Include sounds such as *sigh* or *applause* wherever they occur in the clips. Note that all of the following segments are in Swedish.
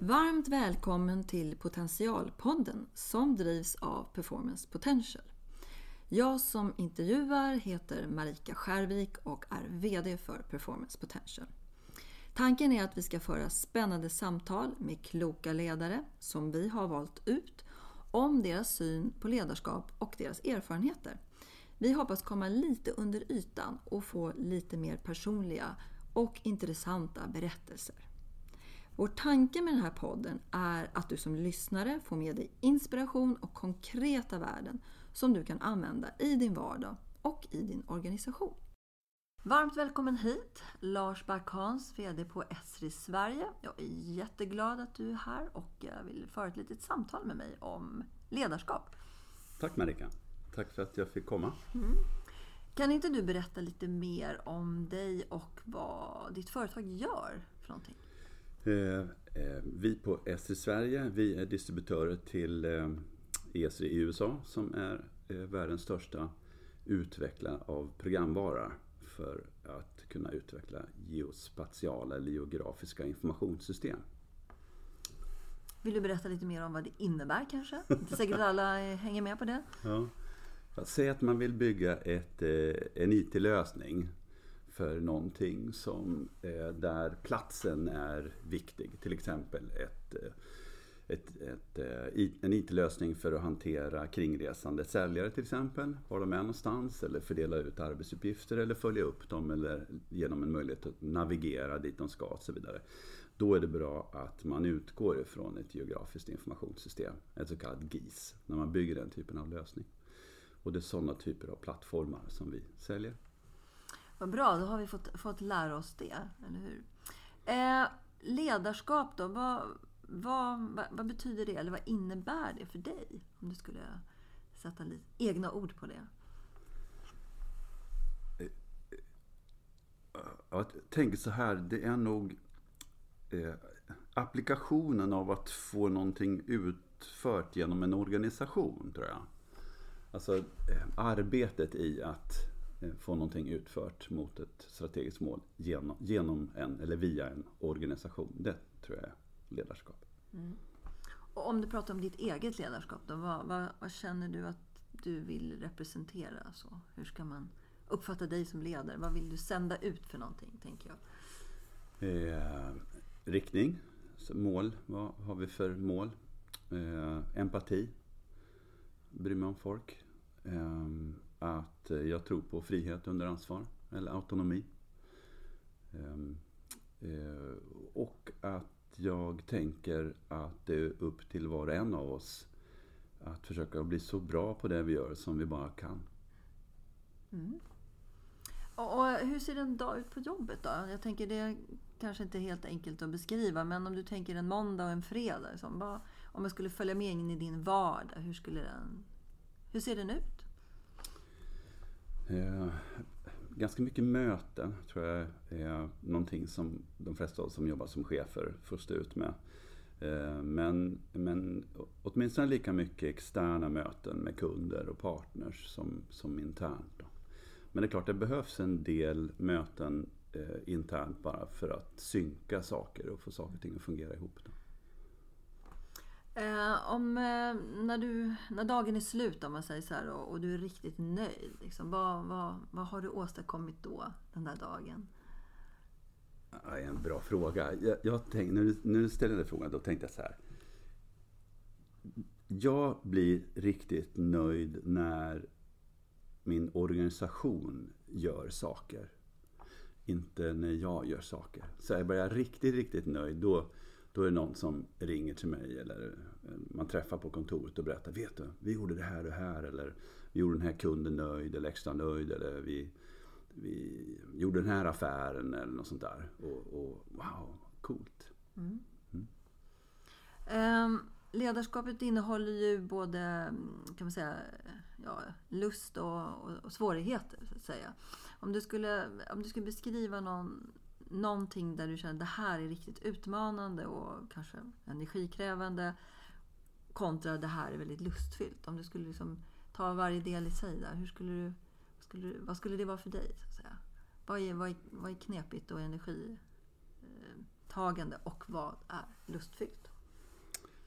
Varmt välkommen till Potentialpodden som drivs av Performance Potential. Jag som intervjuar heter Marika Skärvik och är VD för Performance Potential. Tanken är att vi ska föra spännande samtal med kloka ledare som vi har valt ut om deras syn på ledarskap och deras erfarenheter. Vi hoppas komma lite under ytan och få lite mer personliga och intressanta berättelser. Vår tanke med den här podden är att du som lyssnare får med dig inspiration och konkreta värden som du kan använda i din vardag och i din organisation. Varmt välkommen hit Lars Backhans, VD på Esri Sverige. Jag är jätteglad att du är här och jag vill föra ett litet samtal med mig om ledarskap. Tack Marika. Tack för att jag fick komma. Mm. Kan inte du berätta lite mer om dig och vad ditt företag gör för någonting? Eh, eh, vi på Esri Sverige, vi är distributörer till eh, Esri i USA som är världens största utvecklare av programvara för att kunna utveckla geospatiala eller geografiska informationssystem. Vill du berätta lite mer om vad det innebär kanske? Inte säkert alla hänger med på det. Ja. Säg att man vill bygga ett, en IT-lösning för någonting som, eh, där platsen är viktig. Till exempel ett eh, ett, ett, eh, en IT-lösning för att hantera kringresande säljare till exempel. Var de är någonstans eller fördela ut arbetsuppgifter eller följa upp dem eller genom en möjlighet att navigera dit de ska och så vidare. Då är det bra att man utgår ifrån ett geografiskt informationssystem, ett så kallat GIS, när man bygger den typen av lösning. Och det är sådana typer av plattformar som vi säljer. Vad bra, då har vi fått, fått lära oss det, eller hur? Eh, ledarskap då, vad, vad, vad, vad, betyder det, eller vad innebär det för dig? Om du skulle sätta lite egna ord på det. Eh, eh, jag tänker så här, det är nog eh, applikationen av att få någonting utfört genom en organisation, tror jag. Alltså eh, arbetet i att få någonting utfört mot ett strategiskt mål genom, genom en, eller via en organisation. Det tror jag är ledarskap. Mm. Och om du pratar om ditt eget ledarskap, då, vad, vad, vad, känner du att du vill representera? Så, hur ska man uppfatta dig som ledare? Vad vill du sända ut för någonting, tänker jag? Eh, riktning, mål. Vad har vi för mål? Eh, empati. Bry mig om folk. Eh, att eh, jag tror på frihet under ansvar, eller autonomi. Ehm, eh, och att jag tänker att det är upp till var och en av oss att försöka bli så bra på det vi gör som vi bara kan. Mm. Och, hur ser en dag ut på jobbet då? Jag tänker det kanske inte är helt enkelt att beskriva, men om du tänker en måndag och en fredag. Liksom, bara, om jag skulle följa med in i din vardag, hur, skulle den, hur ser den ut? Eh, ganska mycket möten tror jag är någonting som de flesta av oss som jobbar som chefer får stå ut med. Eh, men, men åtminstone lika mycket externa möten med kunder och partners som, som internt. Då. Men det är klart, det behövs en del möten eh, internt bara för att synka saker och få saker och ting att fungera ihop. Då. Eh, om, eh, när, du, när dagen är slut om man säger så här, och, och, du är riktigt nöjd. Liksom, vad, vad, vad har du åstadkommit då, den där dagen? Ja, en bra fråga. Jag, jag tänkte, när, du, när du ställde den frågan då tänkte jag så här. Jag blir riktigt nöjd när min organisation gör saker. Inte när jag gör saker. Så jag börjar riktigt, riktigt nöjd. Då, då är det någon som ringer till mig eller man träffar på kontoret och berättar. Vet du, vi gjorde det här och det här. Eller vi gjorde den här kunden nöjd eller extra nöjd. Eller vi, vi gjorde den här affären eller något sånt där. Och, och wow, coolt. Mm. Mm. Um, ledarskapet innehåller ju både kan man säga, ja, lust och, och, och, svårigheter. så att säga. Om du skulle, om du skulle beskriva någon någonting där du känner att det här är riktigt utmanande och kanske energikrävande kontra det här är väldigt lustfyllt. Om du skulle liksom ta varje del i sig där, hur skulle du, skulle, vad skulle det vara för dig? Så att säga? Vad, är, vad, är, vad är knepigt och energitagande och vad är lustfyllt?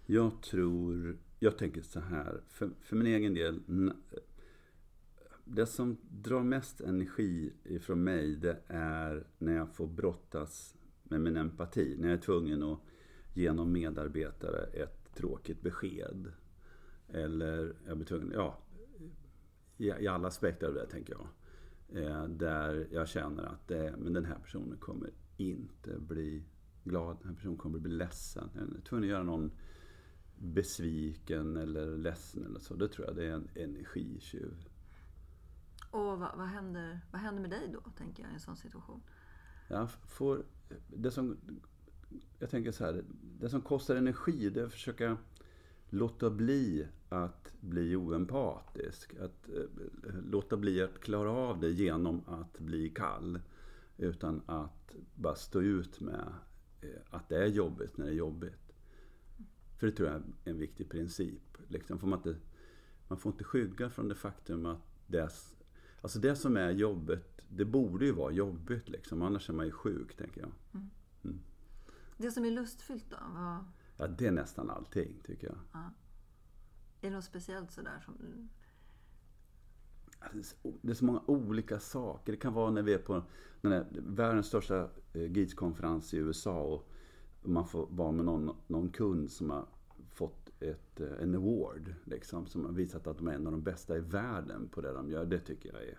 Jag tror, jag tänker så här, för, för min egen del. Det som drar mest energi ifrån mig det är när jag får brottas med min empati. När jag är tvungen att ge någon medarbetare ett tråkigt besked. Eller jag blir tvungen, ja, i, alla aspekter av det tänker jag. Eh, där jag känner att det, men den här personen kommer inte bli glad. Den här personen kommer bli ledsen. Jag är tvungen att göra någon besviken eller ledsen eller så. Det tror jag det är en energitjuv. Och vad, vad, händer, vad händer med dig då, tänker jag, i en sån situation? Jag får, det som, jag tänker så här, det som kostar energi det är att försöka låta bli att bli oempatisk. Att eh, låta bli att klara av det genom att bli kall. Utan att bara stå ut med eh, att det är jobbigt när det är jobbigt. För det tror jag är en viktig princip. Liksom får man, inte, man får inte skygga från det faktum att det, alltså det som är jobbigt, det borde ju vara jobbigt. Liksom. Annars är man ju sjuk, tänker jag. Mm. Mm. Det som är lustfyllt då? Vad... Ja, det är nästan allting, tycker jag. Ja. Är det något speciellt sådär som... Det är så många olika saker. Det kan vara när vi är på den här, världens största eh, GITS-konferens i USA och man får vara med någon, någon kund som har fått ett, eh, en award. Liksom, som har visat att de är en av de bästa i världen på det de gör. Det tycker jag är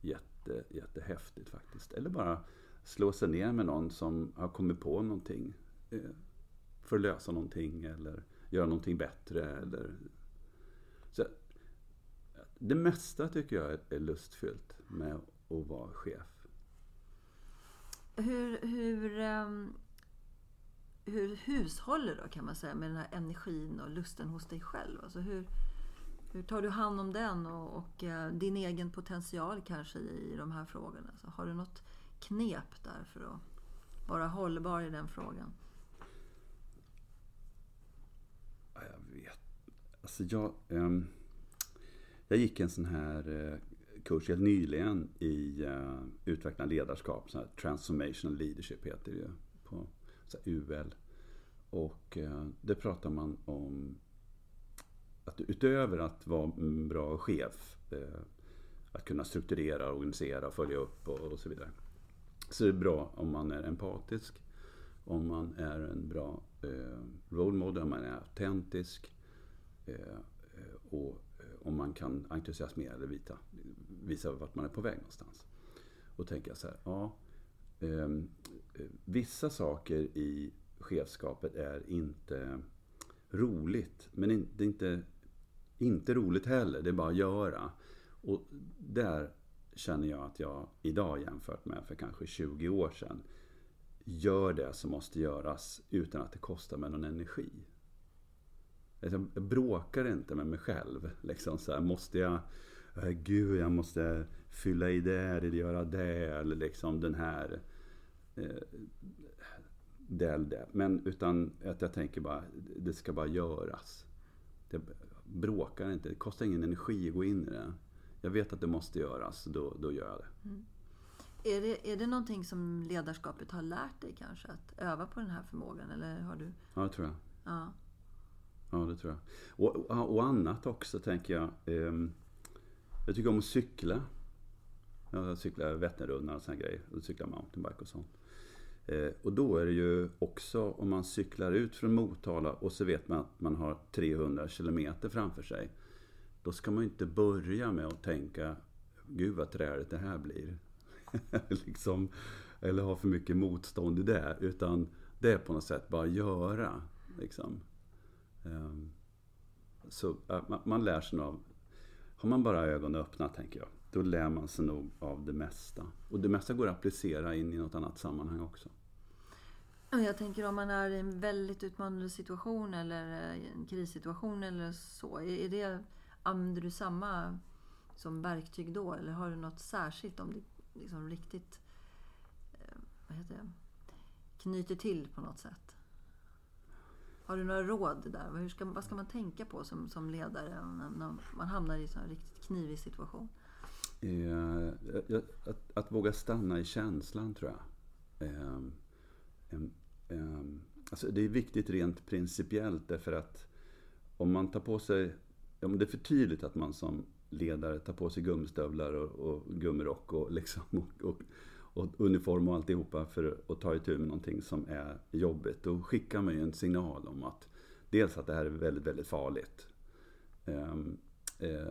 jätte, jättehäftigt faktiskt. Eller bara slå sig ner med någon som har kommit på någonting. Eh, För att lösa någonting eller göra någonting bättre. Eller så, det mesta tycker jag är lustfyllt med att vara chef. Hur, hur, um, hur hushåller då kan man säga med den här energin och lusten hos dig själv? Alltså hur, hur tar du hand om den och, och eh, din egen potential kanske i de här frågorna? Alltså, har du något knep där för att vara hållbar i den frågan? Jag vet. Alltså jag... Ehm, jag gick en sån här eh, kurs helt nyligen i uh, utveckla ledarskap. Så här, Transformational leadership heter det ju på UL. Och eh, det pratar man om att utöver att vara en bra chef, eh, att kunna strukturera, organisera, följa upp och, så vidare. Så det är bra om man är empatisk, om man är en bra eh, role model, om man är autentisk och om man kan entusiasmera eller vita, visa vart man är på väg någonstans. Och tänka så här, ja, eh, vissa saker i chefskapet är inte roligt. Men det är inte, inte roligt heller, det är bara att göra. Och där känner jag att jag idag jämfört med för kanske 20 år sedan gör det som måste göras utan att det kostar mig någon energi. Alltså, jag bråkar inte med mig själv. Liksom så här, måste jag, äh, gud jag måste fylla i det eller göra det eller liksom den här eh, det eller det. Men utan att jag tänker bara, det ska bara göras. Jag bråkar inte, det kostar ingen energi att gå in i det. Jag vet att det måste göras, då, då gör jag det. Mm. Är, det. är det någonting som ledarskapet har lärt dig kanske? Att öva på den här förmågan? Eller har du... Ja, det tror jag. Ja. Ja, det tror jag. Och, och annat också, tänker jag. Ehm, jag tycker om att cykla. Jag cyklar Vätternrundan och sådana grejer. Och cyklar mountainbike och sånt. Eh, och då är det ju också om man cyklar ut från Motala och så vet man att man har 300 kilometer framför sig. Då ska man inte börja med att tänka Gud vad träligt det här blir. *laughs* liksom, eller ha för mycket motstånd i det. Utan det är på något sätt bara göra. Liksom. Ehm, så man lär sig nog Har man bara ögonen öppna, tänker jag, då lär man sig nog av det mesta. Och det mesta går att applicera in i något annat sammanhang också. Jag tänker om man är i en väldigt utmanande situation eller eh, en krissituation eller så. Är det, använder du samma som verktyg då? Eller har du något särskilt om det liksom riktigt eh, vad heter det, knyter till på något sätt? Har du några råd där? Hur ska, vad ska man tänka på som, som ledare när, när man hamnar i en riktigt knivig situation? Eh, eh, att, att, våga stanna i känslan tror jag. Eh, eh, alltså det är viktigt rent principiellt därför att om man tar på sig, om det är för tydligt att man som ledare tar på sig gummistövlar och, och gummirock och, liksom, och, och, och uniform och alltihopa för att ta itu med någonting som är jobbigt. Då skickar man ju en signal om att dels att det här är väldigt, väldigt farligt. Ehm, eh,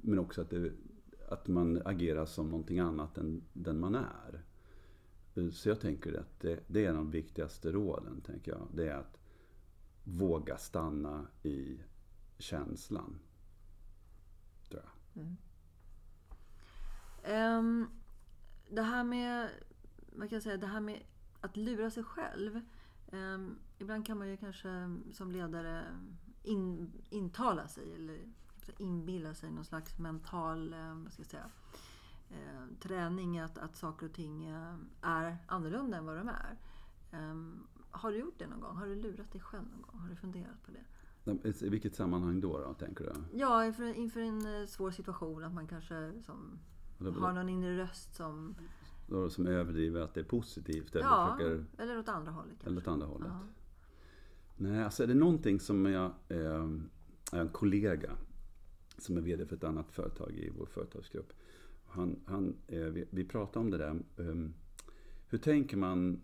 men också att, det, att man agerar som någonting annat än den man är. Så jag tänker att det, det, är de viktigaste råden, tänker jag. Det är att våga stanna i känslan. Tror jag. Mm. Um, det här med, vad kan jag säga, det här med att lura sig själv. Um, ibland kan man ju kanske som ledare in, intala sig eller inbilla sig någon slags mental, vad ska jag säga, eh, träning att, att saker och ting eh, är annorlunda än vad de är. Eh, har du gjort det någon gång? Har du lurat dig själv någon gång? Har du funderat på det? I vilket sammanhang då, då tänker du? Ja, inför, inför en eh, svår situation. Att man kanske som, har någon inre röst som... Som överdriver att det är positivt? Eller, ja, försöker, eller åt andra hållet. Kanske. Eller åt andra hållet. Ja. Nej, alltså är det någonting som jag... Eh, en kollega som är VD för ett annat företag i vår företagsgrupp han, han, eh, vi, vi pratade om det där. Ehm, hur tänker man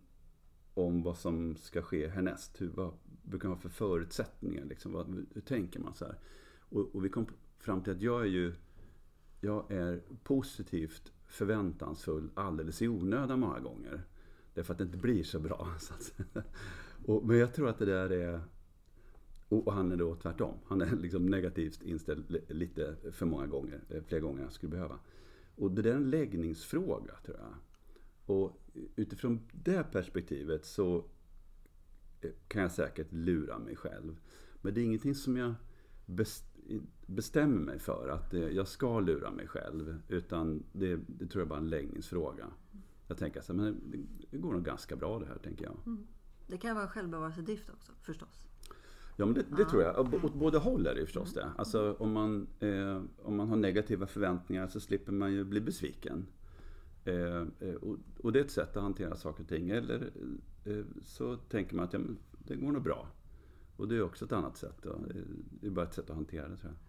om vad som ska ske härnäst? Hur, vad brukar man ha för förutsättningar? Liksom? Vad, hur tänker man så här? Och, och, vi kom fram till att jag är ju jag är positivt förväntansfull alldeles i onödan många gånger. Därför att det inte blir så bra. *laughs* Så och, men jag tror att det där är... Och, han är då tvärtom. Han är *laughs* liksom negativt inställd lite för många gånger. Eh, fler gånger än jag skulle behöva. Och det där är en läggningsfråga tror jag. Och utifrån det perspektivet så eh, kan jag säkert lura mig själv. Men det är ingenting som jag bestämmer mig för att eh, jag ska lura mig själv. Utan det, det tror jag bara är en läggningsfråga. Jag tänker så men det går nog ganska bra det här tänker jag. Mm. Det kan vara självbevarelsedrift också förstås. Ja, men det, det tror jag. Åt båda håll är det förstås det. Alltså, om, man, eh, om man har negativa förväntningar så slipper man ju bli besviken. Eh, eh, och, och, det är ett sätt att hantera saker och ting. Eller eh, så tänker man att ja, det går nog bra. Och det är också ett annat sätt. Då. Det är bara ett sätt att hantera det tror jag.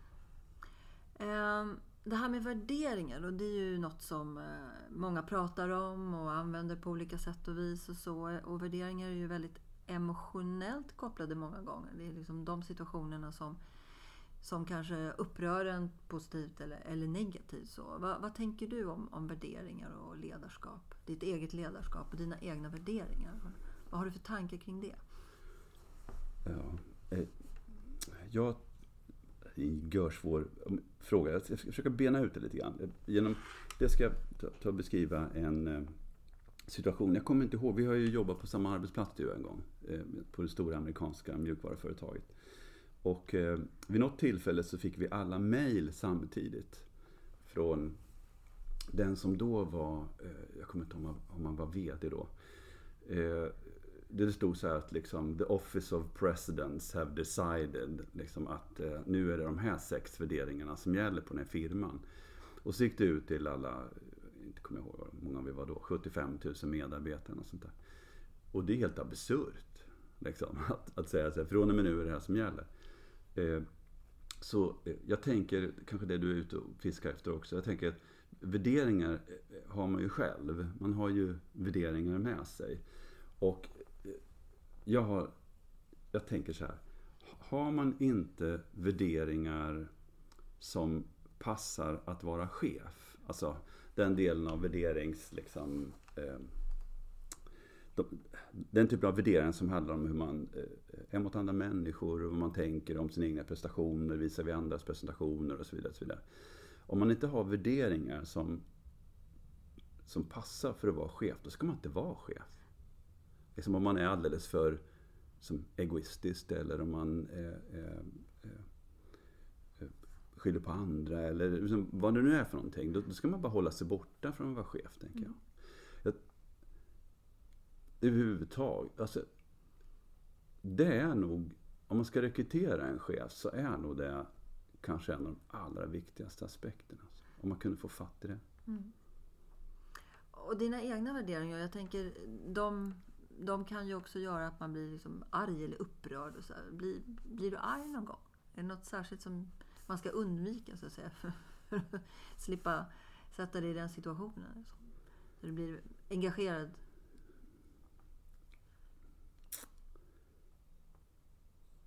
Ehm, det här med värderingar, och det är ju något som eh, många pratar om och använder på olika sätt och vis. Och, så. och värderingar är ju väldigt emotionellt kopplade många gånger. Det är liksom de situationerna som, som kanske upprör en positivt eller, eller negativt. Så. Vad, vad tänker du om, om värderingar och ledarskap? Ditt eget ledarskap och dina egna värderingar. Vad har du för tankar kring det? Ja, eh, jag gör fråga. Jag ska försöka bena ut det lite grann. Genom det ska jag ta, ta och beskriva en eh, situation. Jag kommer inte ihåg, vi har ju jobbat på samma arbetsplats du en gång. Eh, på det stora amerikanska mjukvaruföretaget. Och eh, vid något tillfälle så fick vi alla mejl samtidigt. Från den som då var, eh, jag kommer inte ihåg om han var VD då. Det stod så här att liksom, the office of presidents have decided liksom att nu är det de här sex värderingarna som gäller på den här firman. Och så gick det ut till alla kommer jag ihåg hur många vi var då, 75 000 medarbetare och sånt där. Och det är helt absurt. Liksom, *laughs* att, att säga så här, från och med nu är det här som gäller. Eh, så eh, jag tänker, kanske det du är ute och fiskar efter också, jag tänker att värderingar eh, har man ju själv. Man har ju värderingar med sig. Och eh, jag, har, jag tänker så här, har man inte värderingar som passar att vara chef, alltså den delen av värderings... Liksom, eh, de, den typen av värderingar som handlar om hur man eh, är mot andra människor, och vad man tänker om sina egna prestationer, visar vi andras prestationer och så vidare. Och så vidare. Om man inte har värderingar som, som passar för att vara chef, då ska man inte vara chef. Liksom om man är alldeles för som egoistiskt eller om man är, är skyller på andra eller liksom, vad det nu är för någonting. Då, då, ska man bara hålla sig borta från att vara chef, tänker jag. Mm. jag överhuvudtaget, alltså, det är nog, om man ska rekrytera en chef så är nog det kanske en av de allra viktigaste aspekterna. Alltså, om man kunde få fatt i det. Mm. Och dina egna värderingar, jag tänker de de kan ju också göra att man blir liksom arg eller upprörd. Och så här. Blir, blir du arg någon gång? Är det något särskilt som man ska undvika så att säga? För att slippa sätta dig i den situationen. Så du blir engagerad.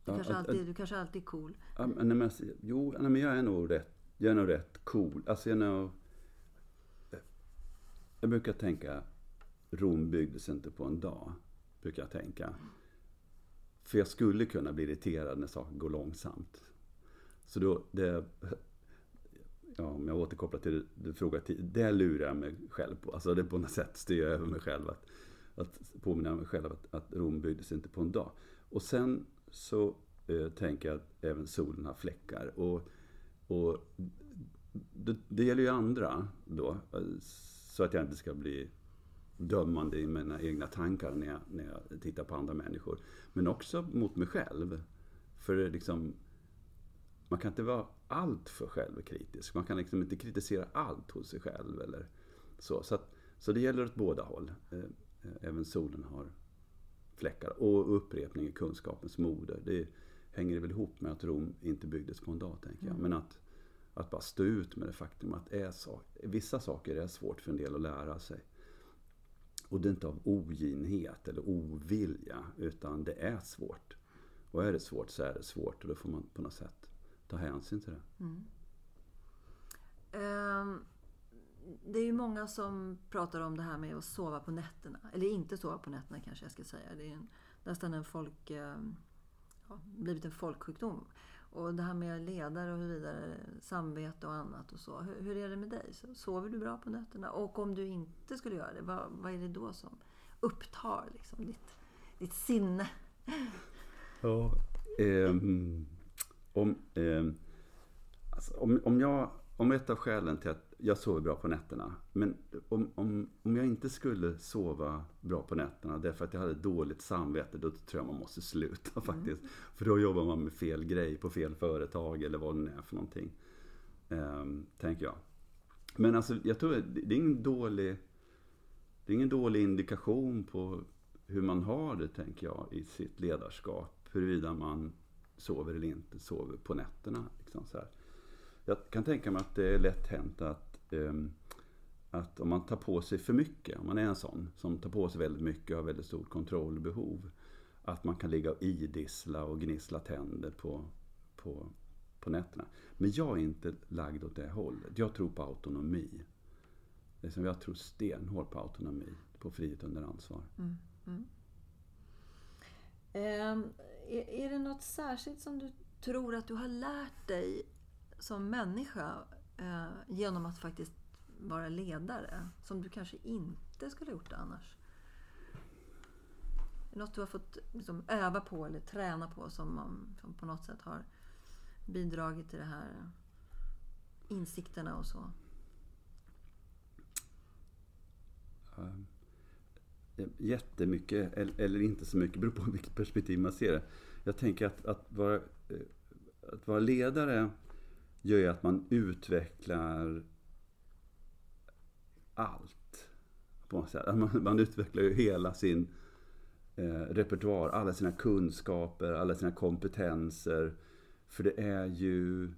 Du, Ja, kanske, att- alltid, du kanske alltid är cool. Ja, men, nej, men, alltså, jo, nej, men jag är nog rätt, jag är nog rätt cool. Alltså jag är nog... Jag brukar tänka, Rom byggdes inte på en dag. Brukar jag tänka. För jag skulle kunna bli irriterad när saker går långsamt. Så då, det... *laughs* Ja, om jag återkopplar till det du frågade till, det lurar jag mig själv på. Alltså det på något sätt styr jag över mig själv. Att, att påminna mig själv att, att Rom byggdes inte på en dag. Och sen så eh, tänker jag att även solen har fläckar. Och, och det, det gäller ju andra då. Så att jag inte ska bli dömande i mina egna tankar när jag, när jag tittar på andra människor. Men också mot mig själv. För liksom, man kan inte vara allt för självkritisk. Man kan liksom inte kritisera allt hos sig själv. Eller så. Så, att, så det gäller åt båda håll. Eh, eh, Även solen har fläckar. Och upprepning är kunskapens moder. Det hänger väl ihop med att Rom inte byggdes på en dag, tänker jag. Men att, att bara stå ut med det faktum att är så, vissa saker är svårt för en del att lära sig. Och det är inte av oginhet eller ovilja, utan det är svårt. Och är det svårt så är det svårt och då får man på något sätt ta hänsyn till det. Ehm, Det är ju många som pratar om det här med att sova på nätterna. Eller inte sova på nätterna kanske jag ska säga. Det är en, nästan en folk... ehm, Ja, blivit en folksjukdom. Och det här med ledare och hur vidare, samvete och annat och så. Hur, hur är det med dig? Sover du bra på nätterna? Och om du inte skulle göra det, vad, vad är det då som upptar liksom ditt, ditt sinne? Ja. Ehm, om, ehm, alltså, om, om, jag, om ett av skälen till att jag sover bra på nätterna. Men om, om, om jag inte skulle sova bra på nätterna därför att jag hade dåligt samvete. Då tror jag man måste sluta *laughs* faktiskt. För då jobbar man med fel grej på fel företag eller vad det nu är för någonting. Ehm, tänker jag. Men alltså jag tror det är ingen dålig det är ingen dålig indikation på hur man har det, tänker jag, i sitt ledarskap. Huruvida man sover eller inte sover på nätterna. Liksom så här. Jag kan tänka mig att det är lätt hänt att, ehm, att om man tar på sig för mycket, om man är en sån som tar på sig väldigt mycket och har väldigt stort kontrollbehov. Att man kan ligga och idissla och gnissla tänder på, på, på nätterna. Men jag är inte lagd åt det hållet. Jag tror på autonomi. Det är som jag tror stenhårt på autonomi, på frihet under ansvar. Mm, mm. Ehm, är, är det något särskilt som du tror att du har lärt dig som människa eh, genom att faktiskt vara ledare? Som du kanske inte skulle ha gjort annars? Är det något du har fått liksom, öva på eller träna på som, man- som på något sätt har bidragit till de här insikterna och så? Ehm. Jättemycket, eller eller inte så mycket, beror på *laughs* vilket perspektiv man ser det. Jag tänker att, att, vara, eh, att vara ledare gör ju att man utvecklar allt. På något sätt. Att Man, man utvecklar ju hela sin eh, repertoar, alla sina kunskaper, alla sina kompetenser. För det är ju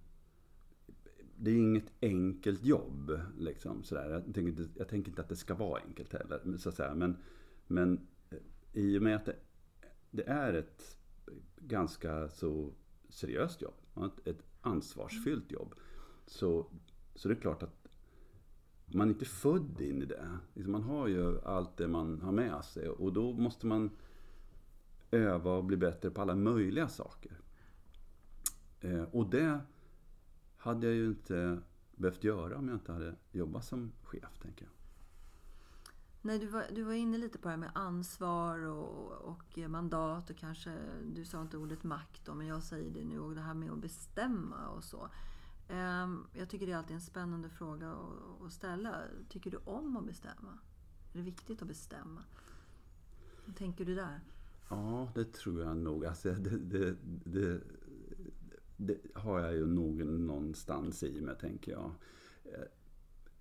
det är inget enkelt jobb. Liksom, sådär. Jag, tänker inte, jag tänker inte att det ska vara enkelt heller. Så att säga. Men, men eh, i och med att det, det är ett ganska så seriöst jobb, ett, ansvarsfyllt jobb. Så, så det är klart att man är inte född in i det. Liksom man har ju allt det man har med sig och då måste man öva och bli bättre på alla möjliga saker. Eh, och det hade jag ju inte behövt göra om jag inte hade jobbat som chef, tänker jag. Nej, du var, du var inne lite på det här med ansvar och, och mandat och kanske, du sa inte ordet makt då, men jag säger det nu, och det här med att bestämma och så. Ehm, jag tycker det är alltid en spännande fråga att- att ställa. Tycker du om att bestämma? Är det viktigt att bestämma? Hur tänker du där? Ja, det tror jag nog. Alltså, det, det, det, det har jag ju nog någonstans i mig, tänker jag.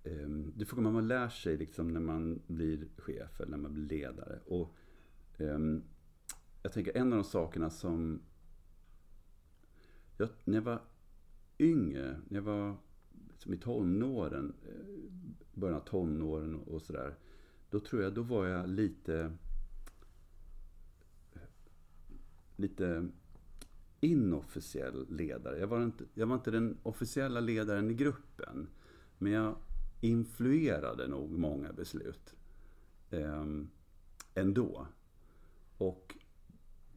Eh, eh, Det frågar man, man lär sig liksom när man blir chef eller när man blir ledare. Och Um, jag tänker en av de sakerna som... Jag, när jag var yngre, när jag var som i tonåren, eh, början av tonåren och sådär. Då tror jag, då var jag lite... Lite inofficiell ledare. Jag var, inte, jag var inte den officiella ledaren i gruppen. Men jag influerade nog många beslut. Eh, ändå. Och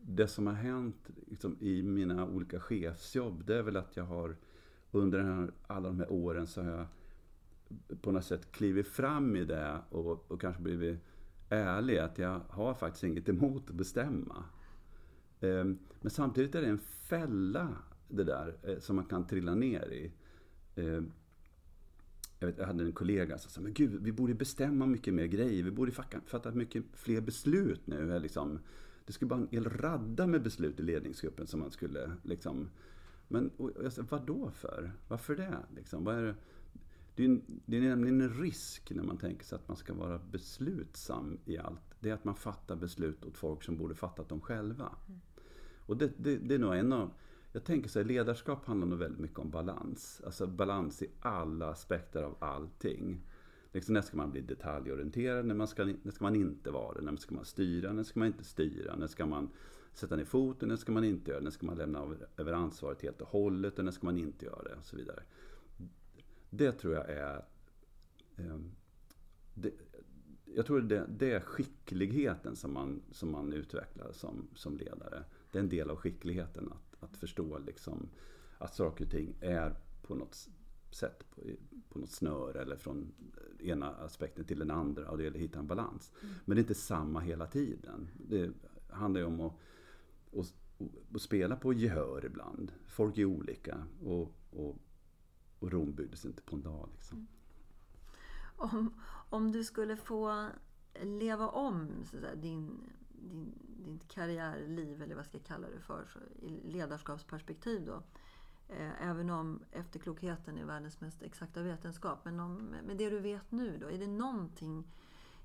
det som har hänt liksom, i mina olika chefsjobb, det är väl att jag har under här, alla de här åren så har jag på något sätt klivit fram i det och, och kanske blivit ärlig att jag har faktiskt inget emot att bestämma. Eh, men samtidigt är det en fälla det där eh, som man kan trilla ner i. Ehm, jag, vet, jag hade en kollega som sa, men gud, vi borde bestämma mycket mer grejer. Vi borde fatta mycket fler beslut nu. Liksom. Det skulle bara en hel radda med beslut i ledningsgruppen som man skulle liksom... Men och jag sa, vad då för? Varför det? Liksom, vad är det? Det är, det är nämligen en risk när man tänker sig att man ska vara beslutsam i allt. Det är att man fattar beslut åt folk som borde fattat dem själva. Mm. Och det, det, det, är nog en av... Jag tänker så här, ledarskap handlar nog väldigt mycket om balans. Alltså balans i alla aspekter av allting. Liksom när ska man bli detaljorienterad, när, man ska, när ska man inte vara det? När ska man styra, när ska man inte styra? När ska man sätta ner foten, när ska man inte göra det? När ska man lämna över ansvaret helt och hållet och när ska man inte göra det? Och så vidare. Det tror jag är... Eh, det, jag tror det, det, är skickligheten som man, som man utvecklar som, som ledare. Det är en del av skickligheten att, att förstå liksom, att saker och ting är på något sätt på, på något snöre eller från ena aspekten till den andra och det gäller att hitta en balans. Mm. Men det är inte samma hela tiden. Det handlar ju om att, att, att spela på gehör ibland. Folk är olika och, och, och Rom byggdes inte på en dag. Liksom. Mm. Om, om du skulle få leva om säga, din, din, din karriärliv, eller vad ska jag kalla det för, i ledarskapsperspektiv då. Eh, även om efterklokheten är världens mest exakta vetenskap. Men om, med det du vet nu då, är det någonting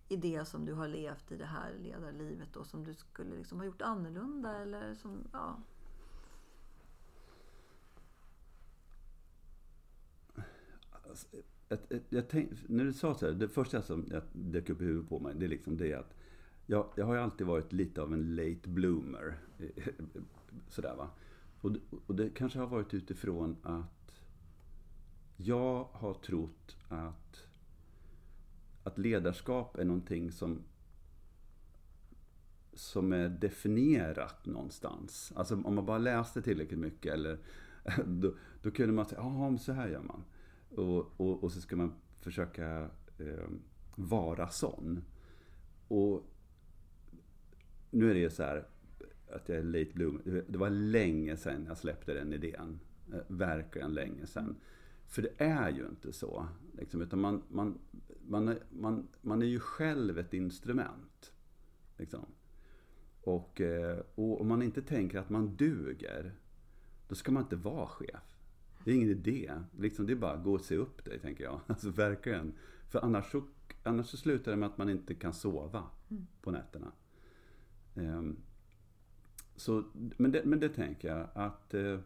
i det som du har levt i det här ledarlivet då som du skulle liksom ha gjort annorlunda eller som, ja, Alltså, ett, ett, jag tänk, när du sa så här, det första som dök upp i huvudet på mig, det är liksom det att jag, jag har ju alltid varit lite av en late bloomer. Eh, sådär va. Och, och det kanske har varit utifrån att jag har trott att, att ledarskap är någonting som som är definierat någonstans. Alltså om man bara läste tillräckligt mycket eller *laughs* då, då kunde man säga, ja så här gör man. Och, och, och så ska man försöka eh, vara sån. Och nu är det så här att jag är late bloomer. Det var länge sedan jag släppte den idén. Eh, verkligen länge sedan. För det är ju inte så. Liksom, utan man, man, man, är, man, man är ju själv ett instrument. Liksom. Och, eh, och om man inte tänker att man duger, då ska man inte vara chef. Det är ingen idé. Liksom, det är bara att gå och se upp dig, tänker jag. *laughs* Alltså verkligen. För annars så, annars så slutar det med att man inte kan sova mm. på nätterna. Um, så, men, det, men det tänker jag att uh,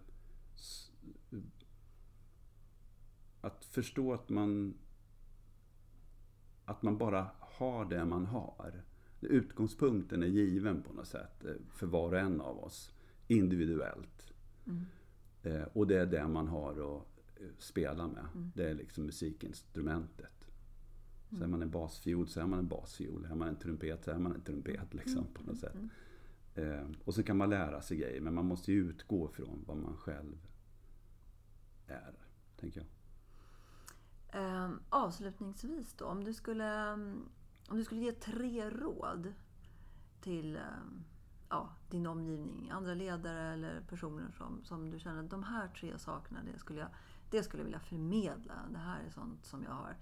att förstå att man att man bara har det man har. Utgångspunkten är given på något sätt eh, för var och en av oss. Individuellt. Mm. Eh, och det är det man har att eh, spela med. Mm. Det är liksom musikinstrumentet. Så är mm. man en basfiol så är man en basfiol. Är man en trumpet så är man en trumpet. Liksom, mm. på något sätt. Mm. Eh, och så kan man lära sig grejer men man måste ju utgå från vad man själv är. Tänker jag. Eh, avslutningsvis då, om du skulle, om du skulle ge tre råd till ehm, ja, din omgivning, andra ledare eller personer som, som du känner att de här tre sakerna, det skulle, jag, det skulle jag vilja förmedla. Det här är sånt som jag har,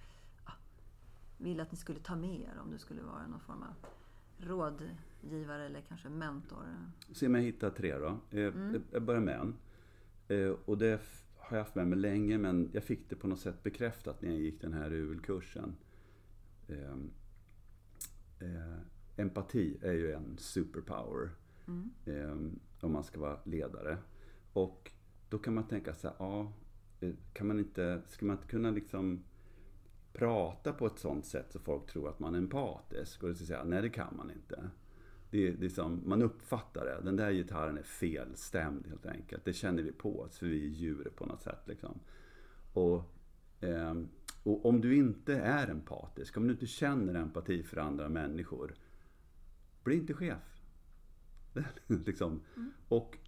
ja, vill att ni skulle ta med er om du skulle vara någon form av rådgivare eller kanske mentor. Se om jag hittar tre då. Eh, mm. Jag börjar med en. Eh, och det har jag haft med mig länge men jag fick det på något sätt bekräftat när jag gick den här UL-kursen. Ehm, eh, empati är ju en superpower. Eh, om man ska vara ledare. Och då kan man tänka här, ja, eh, kan man inte, ska man inte kunna liksom prata på ett sånt sätt så folk tror att man är empatisk? Och så säga, nej det kan man inte. Det, är som, man uppfattar det. Den där gitarren är felstämd helt enkelt. Det känner vi på oss, för vi är djur på något sätt. Liksom. Och, eh, och om du inte är empatisk, om du inte känner empati för andra människor, bli inte chef. *laughs* liksom. Mm. Och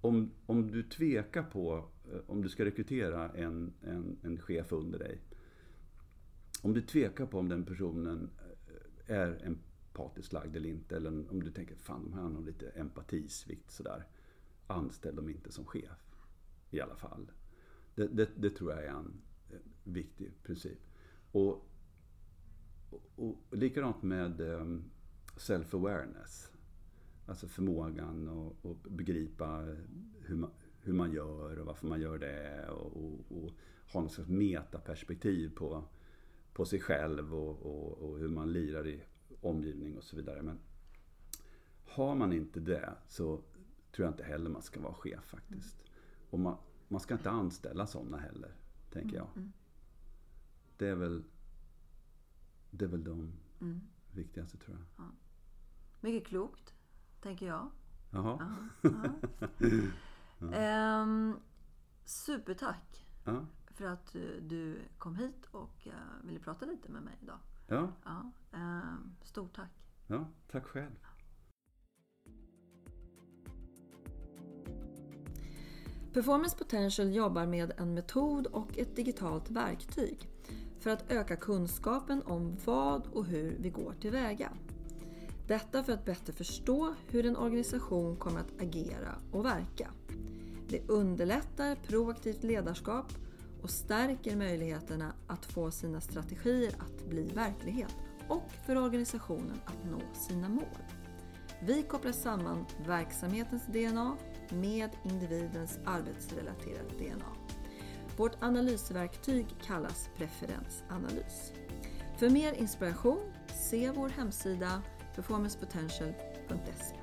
om, om du tvekar på eh, om du ska rekrytera en, en, en chef under dig. Om du tvekar på om den personen eh, är empatiskt lagd eller inte. Eller om du tänker, fan de här har nog lite empatisvikt sådär. Anställ dem inte som chef. I alla fall. Det, det, det tror jag är en, eh, viktig princip. Och, och, och likadant med ehm, self-awareness. Alltså förmågan att, att begripa hur man, hur man gör och varför man gör det. Och, och, och ha något slags metaperspektiv på, på sig själv och, och, hur man lirar i omgivning och så vidare. Men har man inte det så tror jag inte heller man ska vara chef faktiskt. Och man, man ska inte anställa sådana heller, tänker jag. Mm. Det är väl, det är väl de mm. viktigaste tror jag. Ja. Mycket klokt, tänker jag. Jaha. ja. um, *laughs* supertack ja. För att du kom hit och uh, ville prata lite med mig idag. Ja. ja uh, stort tack. Ja, tack själv. Performance Potential jobbar med en metod och ett digitalt verktyg för att öka kunskapen om vad och hur vi går tillväga. Detta för att bättre förstå hur en organisation kommer att agera och verka. Det underlättar proaktivt ledarskap och stärker möjligheterna att få sina strategier att bli verklighet och för organisationen att nå sina mål. Vi kopplar samman verksamhetens DNA med individens arbetsrelaterade DNA. Vårt analysverktyg kallas preferensanalys. För mer inspiration, se vår hemsida performancepotential.se